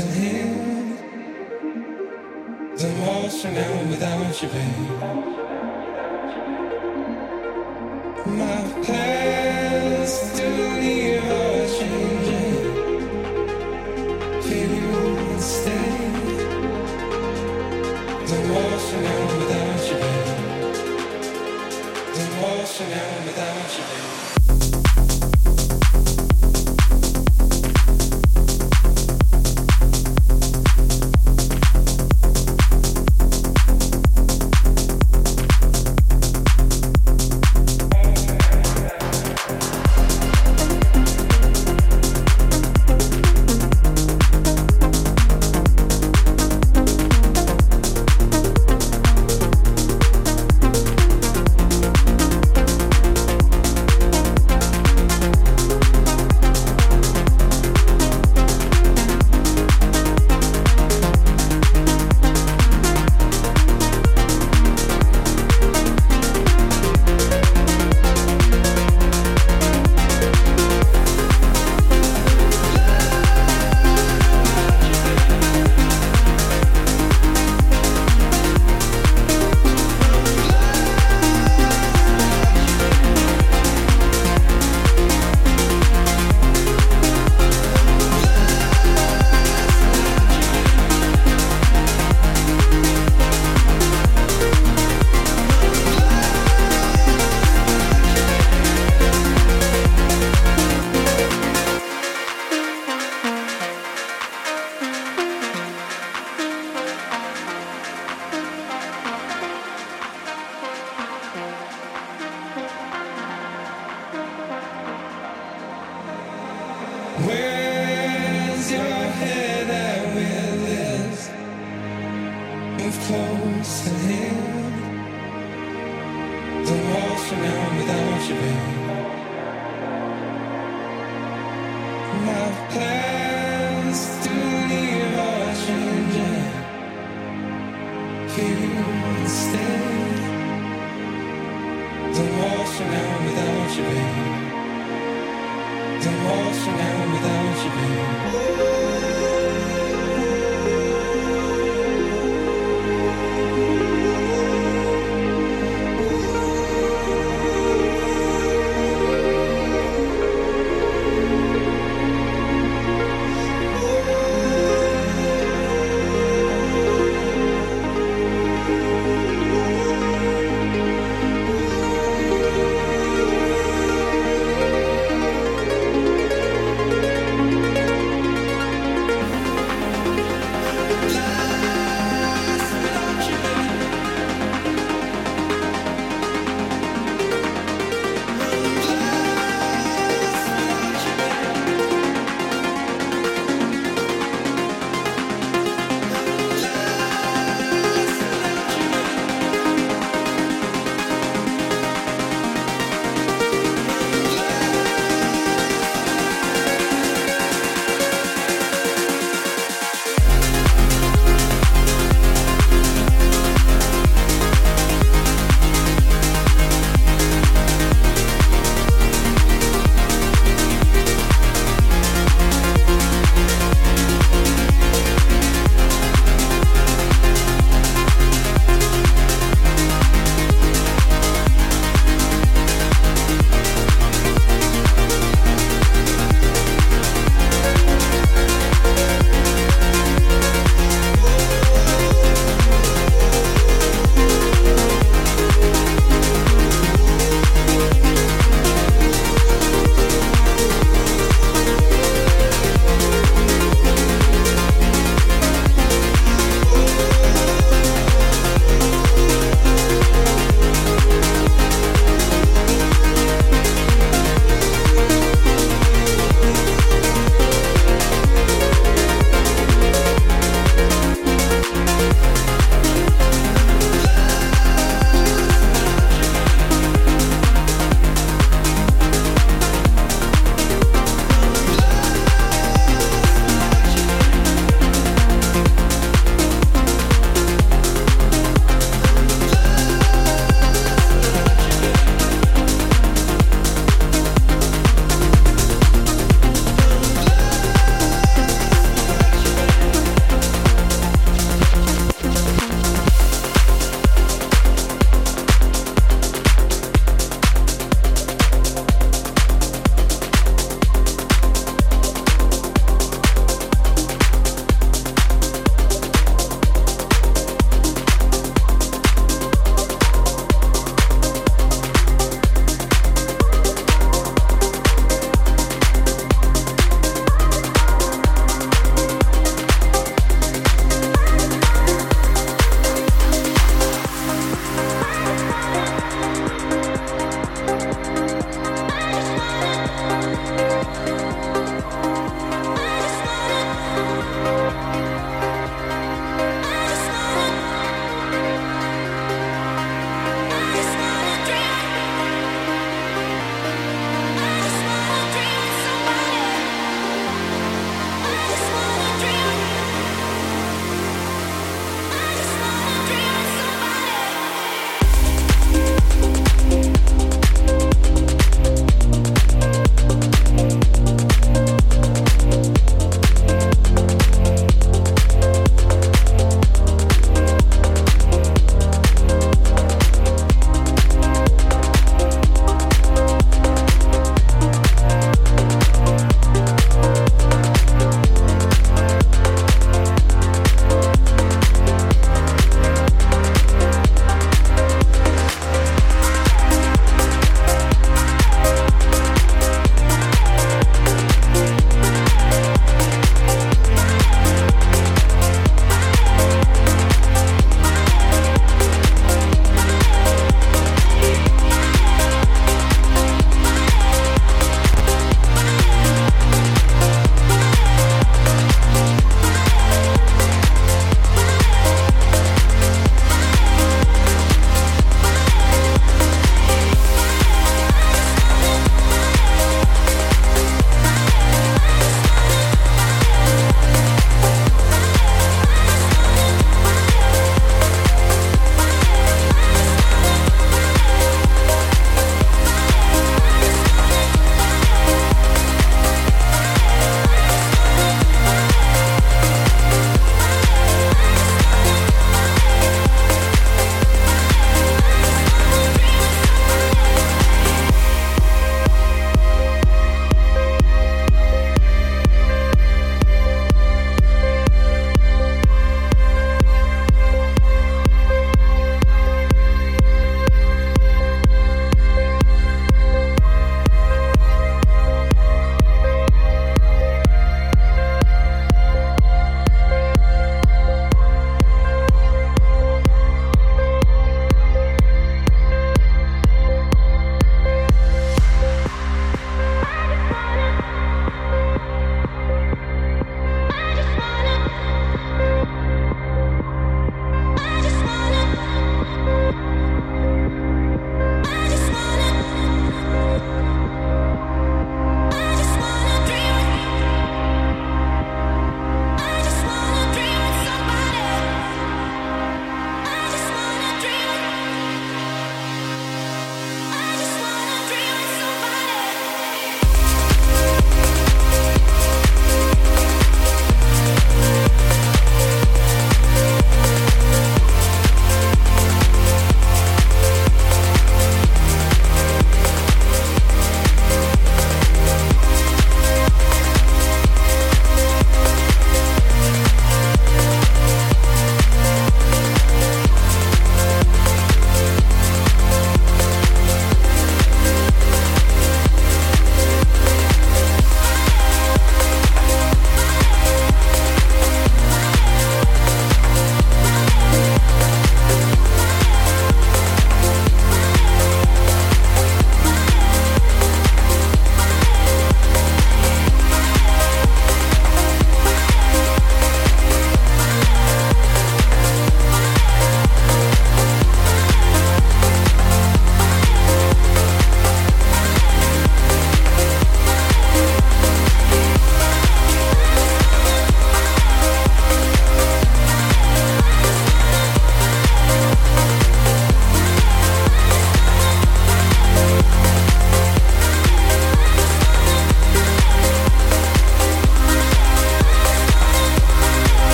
at hand. The walls are now without you, babe.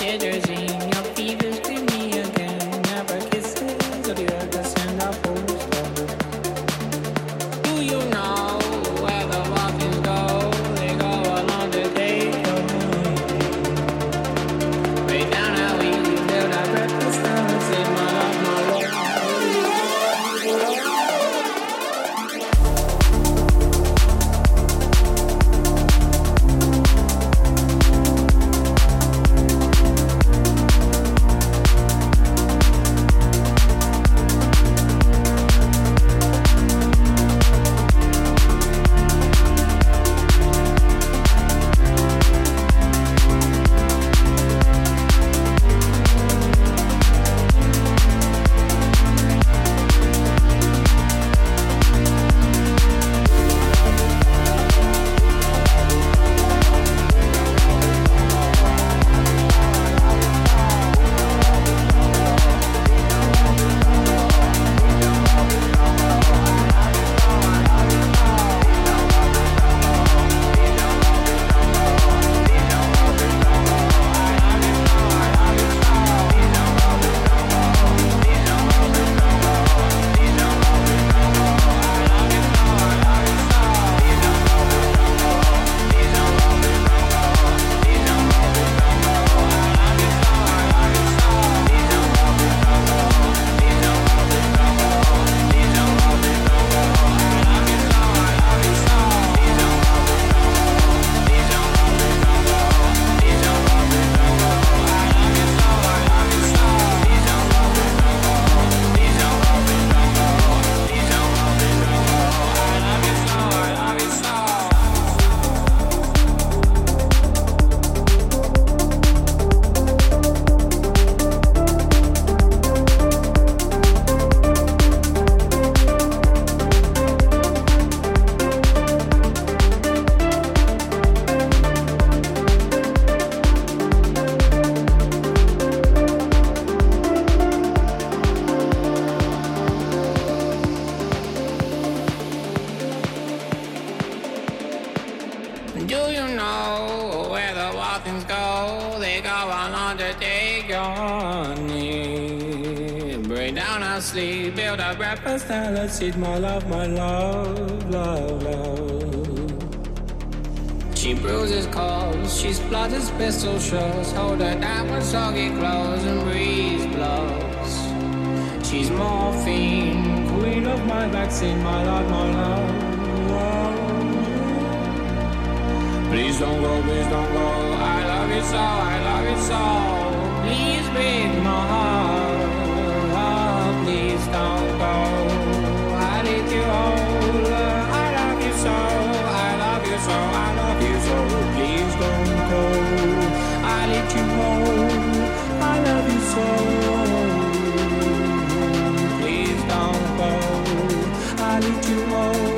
shitters in fallacies, my love, my love, love, love. She bruises calls, she splutters pistol shots, hold her down with soggy clothes and breeze blows. She's morphine, queen of my vaccine, my love, my love, love. Please don't go, please don't go. I love you so, I love you so. Please break my heart, i need you more.